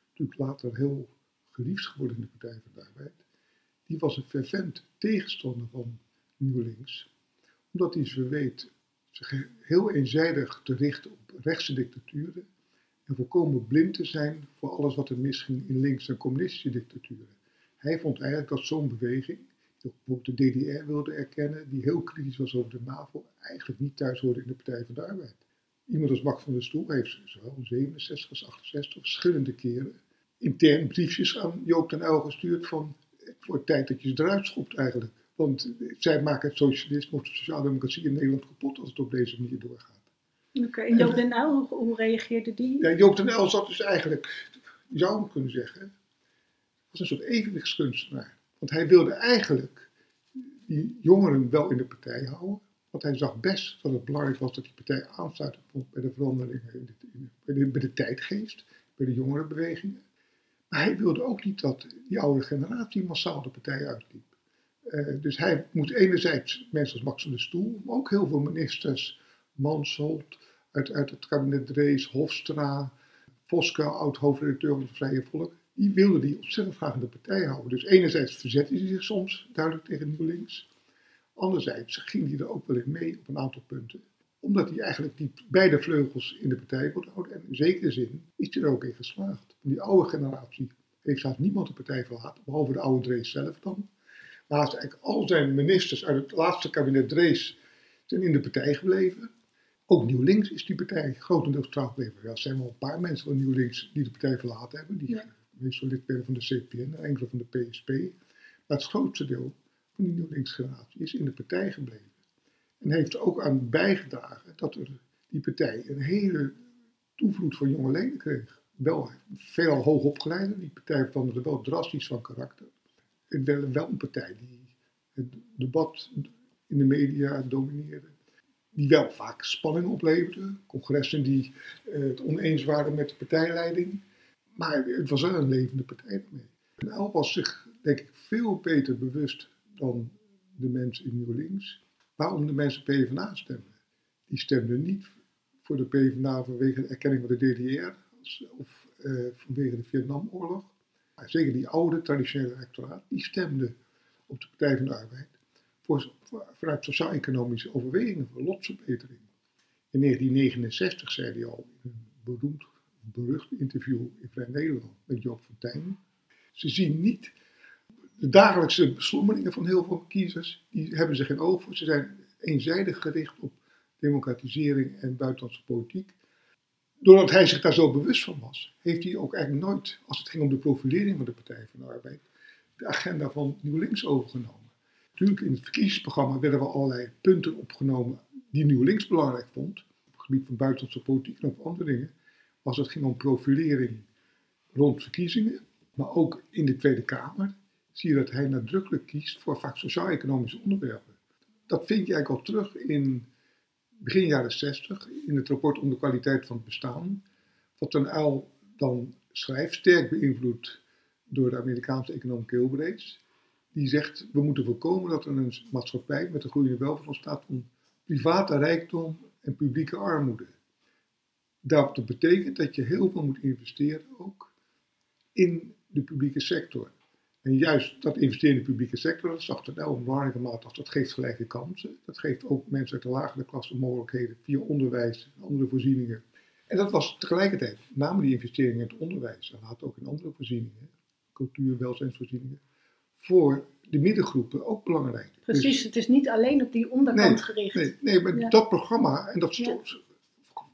natuurlijk later heel geliefd geworden in de Partij van de Arbeid. Die was een fervent tegenstander van Nieuw Links, omdat hij, ze weet, zich heel eenzijdig te richten op rechtse dictaturen en volkomen blind te zijn voor alles wat er misging in links- en communistische dictaturen. Hij vond eigenlijk dat zo'n beweging, bijvoorbeeld de DDR wilde erkennen, die heel kritisch was over de NAVO, eigenlijk niet thuis hoorde in de Partij van de Arbeid. Iemand als Max van der Stoel heeft zowel 67 als 68 verschillende keren intern briefjes aan Joop den Uyl gestuurd van het wordt tijd dat je ze eruit schopt eigenlijk. Want zij maken het socialisme of de sociaaldemocratie in Nederland kapot als het op deze manier doorgaat. Oké, en Joop den Uyl, hoe, reageerde die? Ja, Joop den Uyl zat dus eigenlijk, je zou hem kunnen zeggen, als een soort evenwichtskunstenaar. Want hij wilde eigenlijk die jongeren wel in de partij houden, want hij zag best dat het belangrijk was dat die partij aansluiting vond bij de veranderingen in de, bij, de, de tijdgeest, bij de jongerenbewegingen. Maar hij wilde ook niet dat die oude generatie massaal de partij uitliep. Uh, dus hij moet enerzijds mensen als Max van der Stoel, maar ook heel veel ministers, Mansholt, uit, uit het kabinet Drees, Hofstra, Voska, oud-hoofdredacteur van het Vrije Volk, die wilden die in de partij houden. Dus enerzijds verzette hij zich soms duidelijk tegen Nieuw Links. Anderzijds ging hij er ook wel in mee op een aantal punten. Omdat hij eigenlijk die beide vleugels in de partij wilde houden. En in zekere zin is hij er ook in geslaagd. Die oude generatie heeft zelfs niemand de partij verlaten, behalve de oude Drees zelf dan. Maar eigenlijk al zijn ministers uit het laatste kabinet Drees zijn in de partij gebleven. Ook Nieuw Links is die partij grotendeels trouw gebleven. Ja, er zijn wel een paar mensen van Nieuw Links die de partij verlaten hebben. Die meestal lid van de CPN, enkele van de PSP. Maar het grootste deel van die nieuw linksgeneratie is in de partij gebleven. En heeft ook aan bijgedragen dat er die partij een hele toevloed van jonge leden kreeg. Wel veelal hoogopgeleide, die partij veranderde wel drastisch van karakter. Het werd wel een partij die het debat in de media domineerde. die wel vaak spanning opleverden. Congressen die eh, het oneens waren met de partijleiding. Maar het was wel een levende partij daarmee. En El was zich, denk ik, veel beter bewust dan de mensen in Nieuw Links. Waarom de mensen PvdA stemden. Die stemden niet voor de PvdA vanwege de erkenning van de DDR of eh, vanwege de Vietnamoorlog. Maar zeker die oude traditionele electoraat, die stemde op de Partij van de Arbeid voor, vanuit sociaal-economische overwegingen voor lotsverbetering. In 1969 zei hij al in een beroemd, berucht interview in Vrij Nederland met Joop Fontijn. Ze zien niet de dagelijkse beslommeringen van heel veel kiezers, die hebben ze geen voor. Ze zijn eenzijdig gericht op democratisering en buitenlandse politiek. Doordat hij zich daar zo bewust van was, heeft hij ook eigenlijk nooit, als het ging om de profilering van de Partij van de Arbeid, de agenda van Nieuw Links overgenomen. Natuurlijk, in het verkiezingsprogramma werden wel allerlei punten opgenomen die Nieuw Links belangrijk vond, op het gebied van buitenlandse politiek en op andere dingen, als het ging om profilering rond verkiezingen, maar ook in de Tweede Kamer zie je dat hij nadrukkelijk kiest voor vaak sociaal-economische onderwerpen. Dat vind je eigenlijk al terug in begin jaren 60 in het rapport om de kwaliteit van het bestaan, wat Ten Uil dan schrijft, sterk beïnvloed door de Amerikaanse econoom Kilbrace. Die zegt, we moeten voorkomen dat er een maatschappij met een groeiende welvaart ontstaat van private rijkdom en publieke armoede. Dat betekent dat je heel veel moet investeren ook in de publieke sector. En juist dat investeren in de publieke sector, dat zag er wel een belangrijke mate als dat geeft gelijke kansen. Dat geeft ook mensen uit de lagere klasse mogelijkheden via onderwijs en andere voorzieningen. En dat was tegelijkertijd, namen die investeringen in het onderwijs en later ook in andere voorzieningen, cultuur, welzijnsvoorzieningen, voor de middengroepen ook belangrijk. Precies, dus, het is niet alleen op die onderkant gericht. Nee, nee maar dat programma, en dat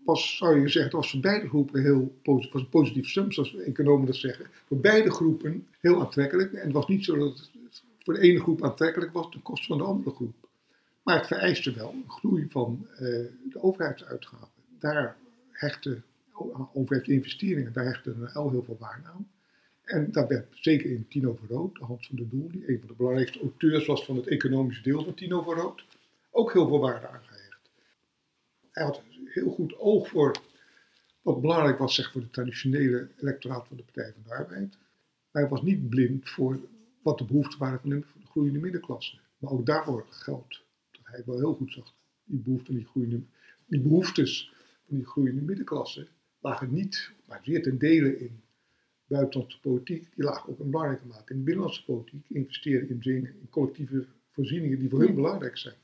was, zou je zeggen, dat was voor beide groepen heel positief, was een positief sum, zoals economen dat zeggen. Voor beide groepen heel aantrekkelijk. En het was niet zo dat het voor de ene groep aantrekkelijk was ten koste van de andere groep. Maar het vereiste wel een groei van uh, de overheidsuitgaven. Daar hechten overheidsinvesteringen, daar hechten L heel veel waarde aan. En dat werd zeker in Tino van Rood, Hans van der Doel, die een van de belangrijkste auteurs was van het economische deel van Tino van Rood, ook heel veel waarde aangehecht. Hij had heel goed oog voor wat belangrijk was zeg, voor de traditionele electoraat van de Partij van de Arbeid. Maar hij was niet blind voor wat de behoeften waren van de groeiende middenklasse. Maar ook daarvoor geldt dat hij wel heel goed zag. Die, behoeften, die, groeiende, die behoeftes van die groeiende middenklasse lagen niet, maar zeer ten dele in buitenlandse politiek. Die lagen ook in belangrijke mate in de binnenlandse politiek. Investeren in dingen, in collectieve voorzieningen die voor hun belangrijk zijn.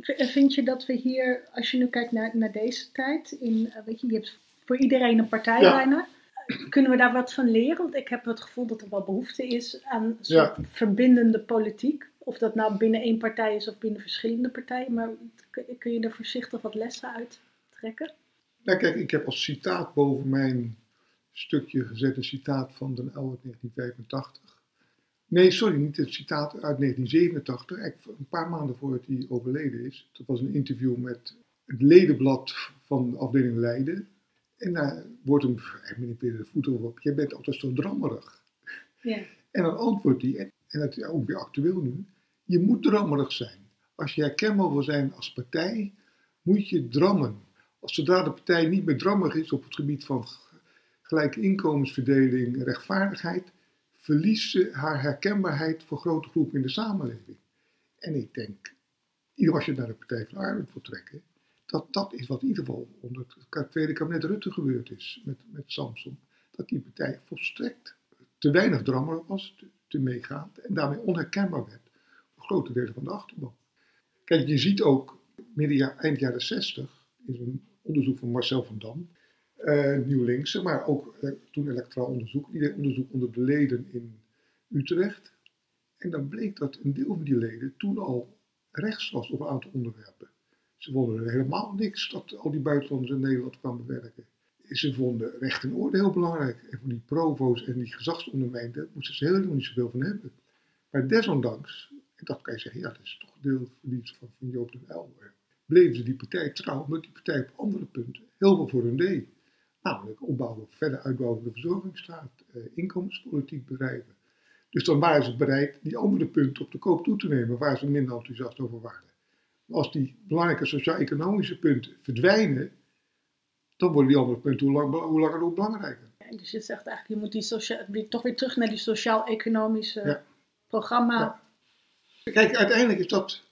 Vind je dat we hier, als je nu kijkt naar, naar deze tijd, in, eh, weet je, je hebt voor iedereen een partij bijna. Kunnen we daar wat van leren? Want ik heb het gevoel dat er wel behoefte is aan soort verbindende politiek. Of dat nou binnen één partij is of binnen verschillende partijen. Maar kun je er voorzichtig wat lessen uit trekken? Nou kijk, ik heb als citaat boven mijn stukje gezet een citaat van Den uit 1985. Nee, sorry, niet het citaat uit 1987, een paar maanden voordat hij overleden is. Dat was een interview met het ledenblad van de afdeling Leiden. En daar wordt hem, hij weer de voet op, jij bent altijd zo drammerig. Ja. En dan antwoordt hij, en dat is ook weer actueel nu, je moet drammerig zijn. Als je herkenbaar wil zijn als partij, moet je drammen. Als zodra de partij niet meer drammerig is op het gebied van gelijke inkomensverdeling, rechtvaardigheid, verliest ze haar herkenbaarheid voor grote groepen in de samenleving. En ik denk, als je naar de Partij van de Arbeid wil trekken, dat dat is wat in ieder geval onder het tweede kabinet Rutte gebeurd is met, met Samson. Dat die partij volstrekt te weinig drammer was, te, meegaand en daarmee onherkenbaar werd voor grote delen van de achterban. Kijk, je ziet ook midden eind jaren 60 is een onderzoek van Marcel van Dam, uh, Nieuw Linkse, maar ook uh, toen electoraal onderzoek, ieder onderzoek onder de leden in Utrecht. En dan bleek dat een deel van die leden toen al rechts was op een aantal onderwerpen. Ze vonden helemaal niks dat al die buitenlanders in Nederland kwamen werken. Ze vonden recht en orde heel belangrijk. En van die provo's en die gezagsondermijnden moesten ze helemaal niet zoveel van hebben. Maar desondanks, en dat kan je zeggen, ja, dat is toch deel verdienst van, van Joop den Uyl. Bleven ze die partij trouw, omdat die partij op andere punten heel veel voor hun deed. Namelijk opbouwen, verder uitbouwen van de verzorgingsstaat, eh, inkomenspolitiek bedrijven. Dus dan waren ze bereid die andere punten op de koop toe te nemen waar ze minder enthousiast over waren. Als die belangrijke sociaal-economische punten verdwijnen, dan worden die andere punten hoe, lang, hoe langer hoe belangrijker. Ja, dus je zegt eigenlijk, je moet die sociaal, weer, toch weer terug naar die sociaal-economische Ja. programma. Ja. Kijk, uiteindelijk is dat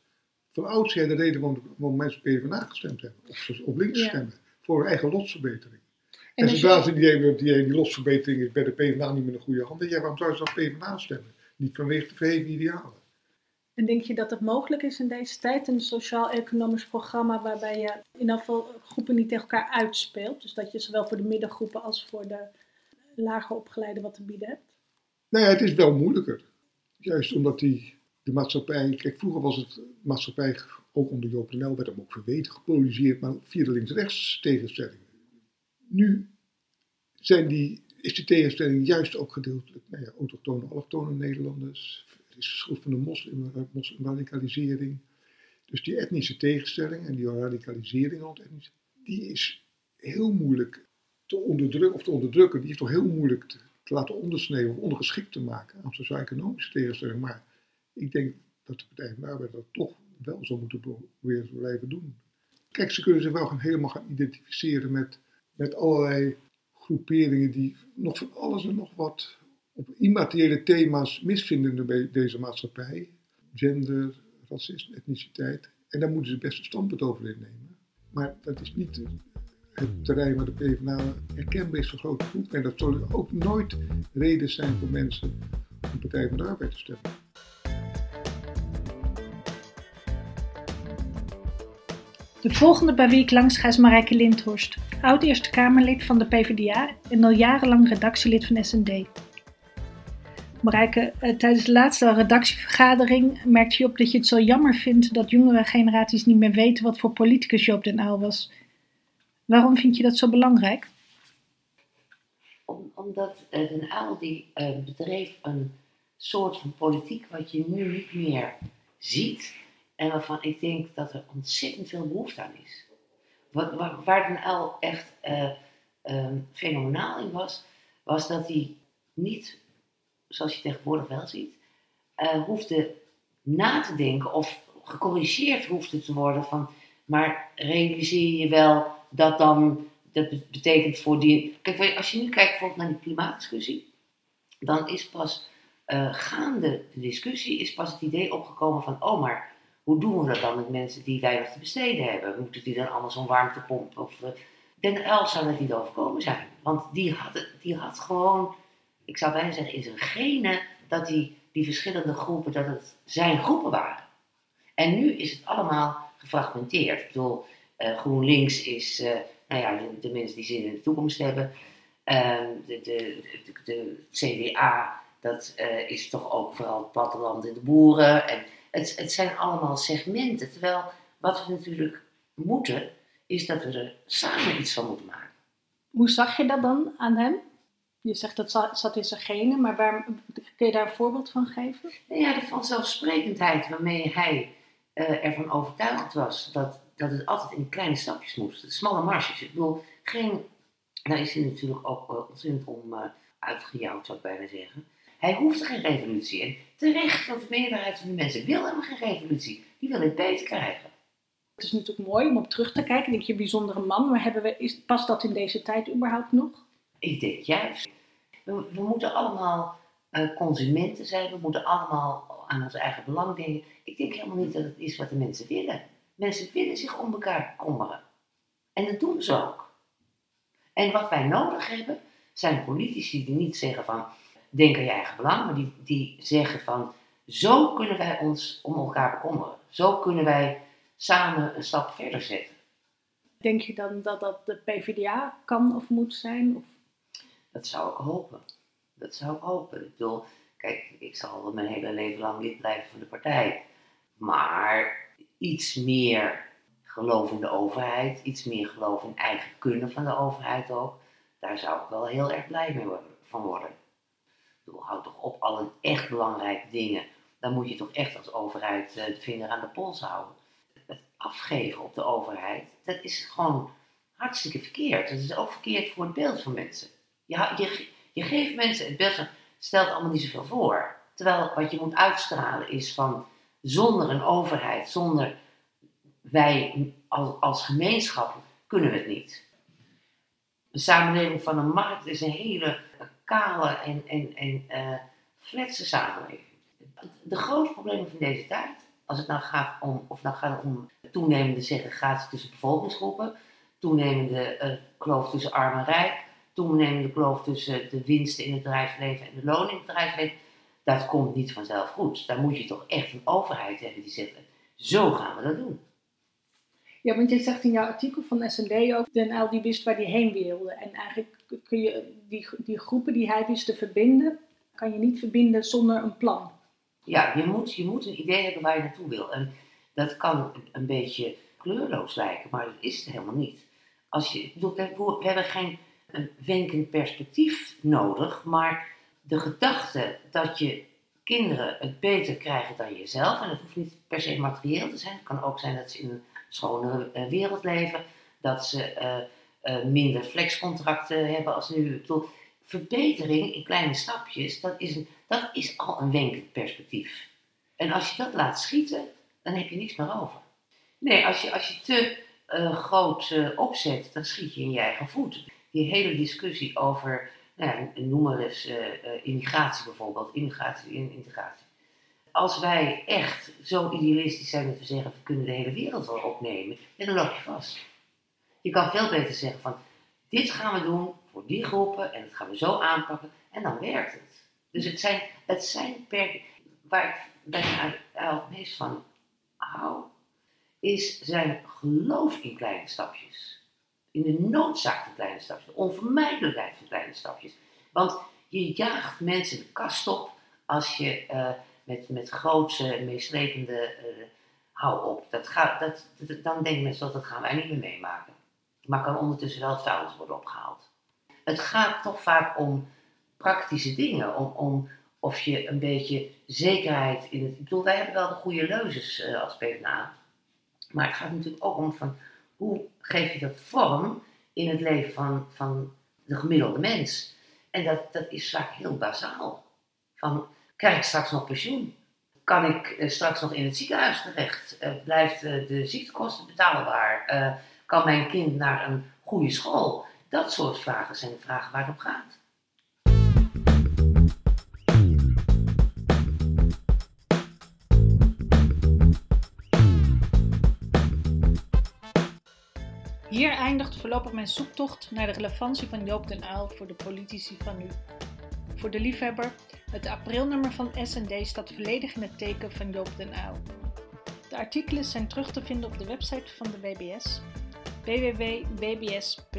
van oudsher de reden waarom, waarom mensen op PvdA gestemd hebben. Of op links stemmen. Voor hun eigen lotsverbetering. En En, zodra je- ze het idee hebben die, die lotsverbetering is bij de PvdA niet meer een goede hand. Ja, waarom zouden ze dan PvdA stemmen? Niet vanwege de verheven idealen. En denk je dat het mogelijk is in deze tijd, een sociaal-economisch programma waarbij je in ieder geval groepen niet tegen elkaar uitspeelt? Dus dat je zowel voor de middengroepen als voor de lager opgeleiden wat te bieden hebt? Nou ja, het is wel moeilijker. Juist omdat die, de maatschappij. Kijk, vroeger was het maatschappij, ook onder Joop Nel, werd hem ook verweten, gepolariseerd, maar via de links-rechts tegenstelling. Nu zijn die, is die tegenstelling juist ook gedeeltelijk, nou ja, autochtone, allochtone Nederlanders. Het is schuld van de moslim, eh, moslimradicalisering. Dus die etnische tegenstelling en die radicalisering die is heel moeilijk te onderdrukken, of te onderdrukken, die is toch heel moeilijk te, te laten ondersneeuwen of ondergeschikt te maken aan sociaal-economische tegenstelling. Maar ik denk dat de Partij van de Arbeid dat toch wel zou moeten proberen te blijven doen. Kijk, ze kunnen zich wel gaan, helemaal gaan identificeren met, met allerlei groeperingen die nog van alles en nog wat op immateriële thema's misvinden in de- deze maatschappij. Gender, racisme, etniciteit. En daar moeten ze best een standpunt over innemen. Maar dat is niet het terrein waar de PvdA herkenbaar is voor grote groepen. En dat zullen ook nooit reden zijn voor mensen om Partij van de Arbeid te stemmen. De volgende bij wie ik langs ga is Marijke Lindhorst, oud Eerste Kamerlid van de PvdA en al jarenlang redactielid van SND. Marijke, eh, tijdens de laatste redactievergadering merkte je op dat je het zo jammer vindt dat jongere generaties niet meer weten wat voor politicus Joop den Uyl was. Waarom vind je dat zo belangrijk? Om, omdat eh, Den Uyl die eh, bedreef een soort van politiek wat je nu niet meer ziet. En waarvan ik denk dat er ontzettend veel behoefte aan is. Wat, waar, waar Uyl echt eh, ehm, fenomenaal in was, was dat hij niet, zoals je tegenwoordig wel ziet, eh, hoefde na te denken of gecorrigeerd hoefde te worden van, maar realiseer je wel dat dan, dat be- betekent voor die, kijk als je nu kijkt bijvoorbeeld naar die klimaatdiscussie, dan is pas eh, gaande de discussie is pas het idee opgekomen van, oh maar hoe doen we dat dan met mensen die weinig te besteden hebben? Moeten die dan allemaal zo'n warmtepomp? Of, eh, Den Uyl zou dat niet overkomen zijn. Want die had, het- die had gewoon, ik zou bijna zeggen, in zijn genen dat die, die verschillende groepen, dat het zijn groepen waren. En nu is het allemaal gefragmenteerd. Ik bedoel, eh, GroenLinks is, eh, nou ja, de, mensen die zin in de toekomst hebben. Ehm, de, de, de, de CDA, dat is toch ook vooral het platteland en de boeren. En het, het zijn allemaal segmenten. Terwijl wat we natuurlijk moeten, is dat we er samen iets van moeten maken. Hoe zag je dat dan aan hem? Je zegt dat za- zat in zijn genen, maar waar, kun je daar een voorbeeld van geven? Nou ja, de vanzelfsprekendheid waarmee hij eh, ervan overtuigd was dat, dat het altijd in kleine stapjes moest. Smalle marges. Ik bedoel, geen, daar is hij natuurlijk ook eh, ontzettend om eh, uitgejouwd, zou ik bijna zeggen. Hij hoefde geen revolutie. En terecht, want de meerderheid van de mensen wil helemaal geen revolutie. Die wil het beter krijgen. Het is natuurlijk mooi om op terug te kijken. Denk je, een bijzondere man, maar hebben we, is, past dat in deze tijd überhaupt nog? Ik denk juist. We, we moeten allemaal eh, consumenten zijn. We moeten allemaal aan ons eigen belang denken. Ik denk helemaal niet dat het is wat de mensen willen. Mensen willen zich om elkaar kommeren. En dat doen ze ook. En wat wij nodig hebben, zijn politici die niet zeggen van, denk aan je eigen belang, maar die, die zeggen van, zo kunnen wij ons om elkaar bekommeren. Zo kunnen wij samen een stap verder zetten. Denk je dan dat dat de PvdA kan of moet zijn? Of Dat zou ik hopen. Dat zou ik hopen. Ik bedoel, kijk, ik zal mijn hele leven lang lid blijven van de partij. Maar iets meer geloof in de overheid, iets meer geloof in eigen kunnen van de overheid ook, daar zou ik wel heel erg blij mee van worden. Bedoel, houd toch op alle echt belangrijke dingen. Dan moet je toch echt als overheid eh, de vinger aan de pols houden. Het afgeven op de overheid, dat is gewoon hartstikke verkeerd. Dat is ook verkeerd voor het beeld van mensen. Je, je, geeft mensen het beeld van, stelt allemaal niet zoveel voor. Terwijl wat je moet uitstralen is van, zonder een overheid, zonder wij als, als gemeenschap kunnen het niet. Een samenleving van een markt is een hele kale en, en, en uh, fletse samenleving. De grootste problemen van deze tijd, als het nou gaat om, of nou gaat om toenemende segregatie tussen bevolkingsgroepen, toenemende uh, kloof tussen arm en rijk, toenemende kloof tussen de winsten in het bedrijfsleven en de lonen in het bedrijfsleven, dat komt niet vanzelf goed. Daar moet je toch echt een overheid hebben die zegt, zo gaan we dat doen. Ja, want je zegt in jouw artikel van SND ook, Den Uyl die wist waar hij heen wilde. En eigenlijk kun je die, die groepen die hij wist te verbinden, kan je niet verbinden zonder een plan. Ja, je moet, je moet een idee hebben waar je naartoe wil. En dat kan een beetje kleurloos lijken, maar dat is het helemaal niet. Als je, we hebben geen een wenkend perspectief nodig, maar de gedachte dat je kinderen het beter krijgen dan jezelf, en dat hoeft niet per se materieel te zijn, het kan ook zijn dat ze in een schonere eh, wereld leven, dat ze eh, eh, minder flexcontracten hebben als nu. Ik verbetering in kleine stapjes, dat is, dat is al een wenkend perspectief. En als je dat laat schieten, dan heb je niks meer over. Nee, als je, als je te groot opzet, dan schiet je in je eigen voet. Die hele discussie over, nou noem maar eens immigratie bijvoorbeeld, immigratie en integratie als wij echt zo idealistisch zijn dat we zeggen, we kunnen de hele wereld wel opnemen, dan loop je vast. Je kan veel beter zeggen van, dit gaan we doen voor die groepen en dat gaan we zo aanpakken en dan werkt het. Dus het zijn, het zijn per, waar ik bijna het meest van hou, is zijn geloof in kleine stapjes. In de noodzaak van kleine stapjes, de onvermijdelijkheid van kleine stapjes. Want je jaagt mensen de kast op als je uh, met, met grootse, meeslepende, uh, hou op. Dat gaat, dat, dan denken mensen dat dat gaan wij niet meer meemaken. Maar kan ondertussen wel vuilnis worden opgehaald. Het gaat toch vaak om praktische dingen, om, om of je een beetje zekerheid in het... Ik bedoel, wij hebben wel de goede leuzes uh, als PvdA. Maar het gaat natuurlijk ook om van, hoe geef je dat vorm in het leven van, van de gemiddelde mens? En dat, dat is vaak heel bazaal. Van, Krijg ik straks nog pensioen? Kan ik eh, straks nog in het ziekenhuis terecht? Uh, blijft uh, de ziektekosten betaalbaar? kan mijn kind naar een goede school? Dat soort vragen zijn de vragen waar het om gaat. Hier eindigt voorlopig mijn zoektocht naar de relevantie van Joop den Uyl voor de politici van nu. Voor de liefhebber, het aprilnummer van S&D staat volledig in het teken van Joop den Uyl. De artikelen zijn terug te vinden op de website van de WBS www.wbs.nl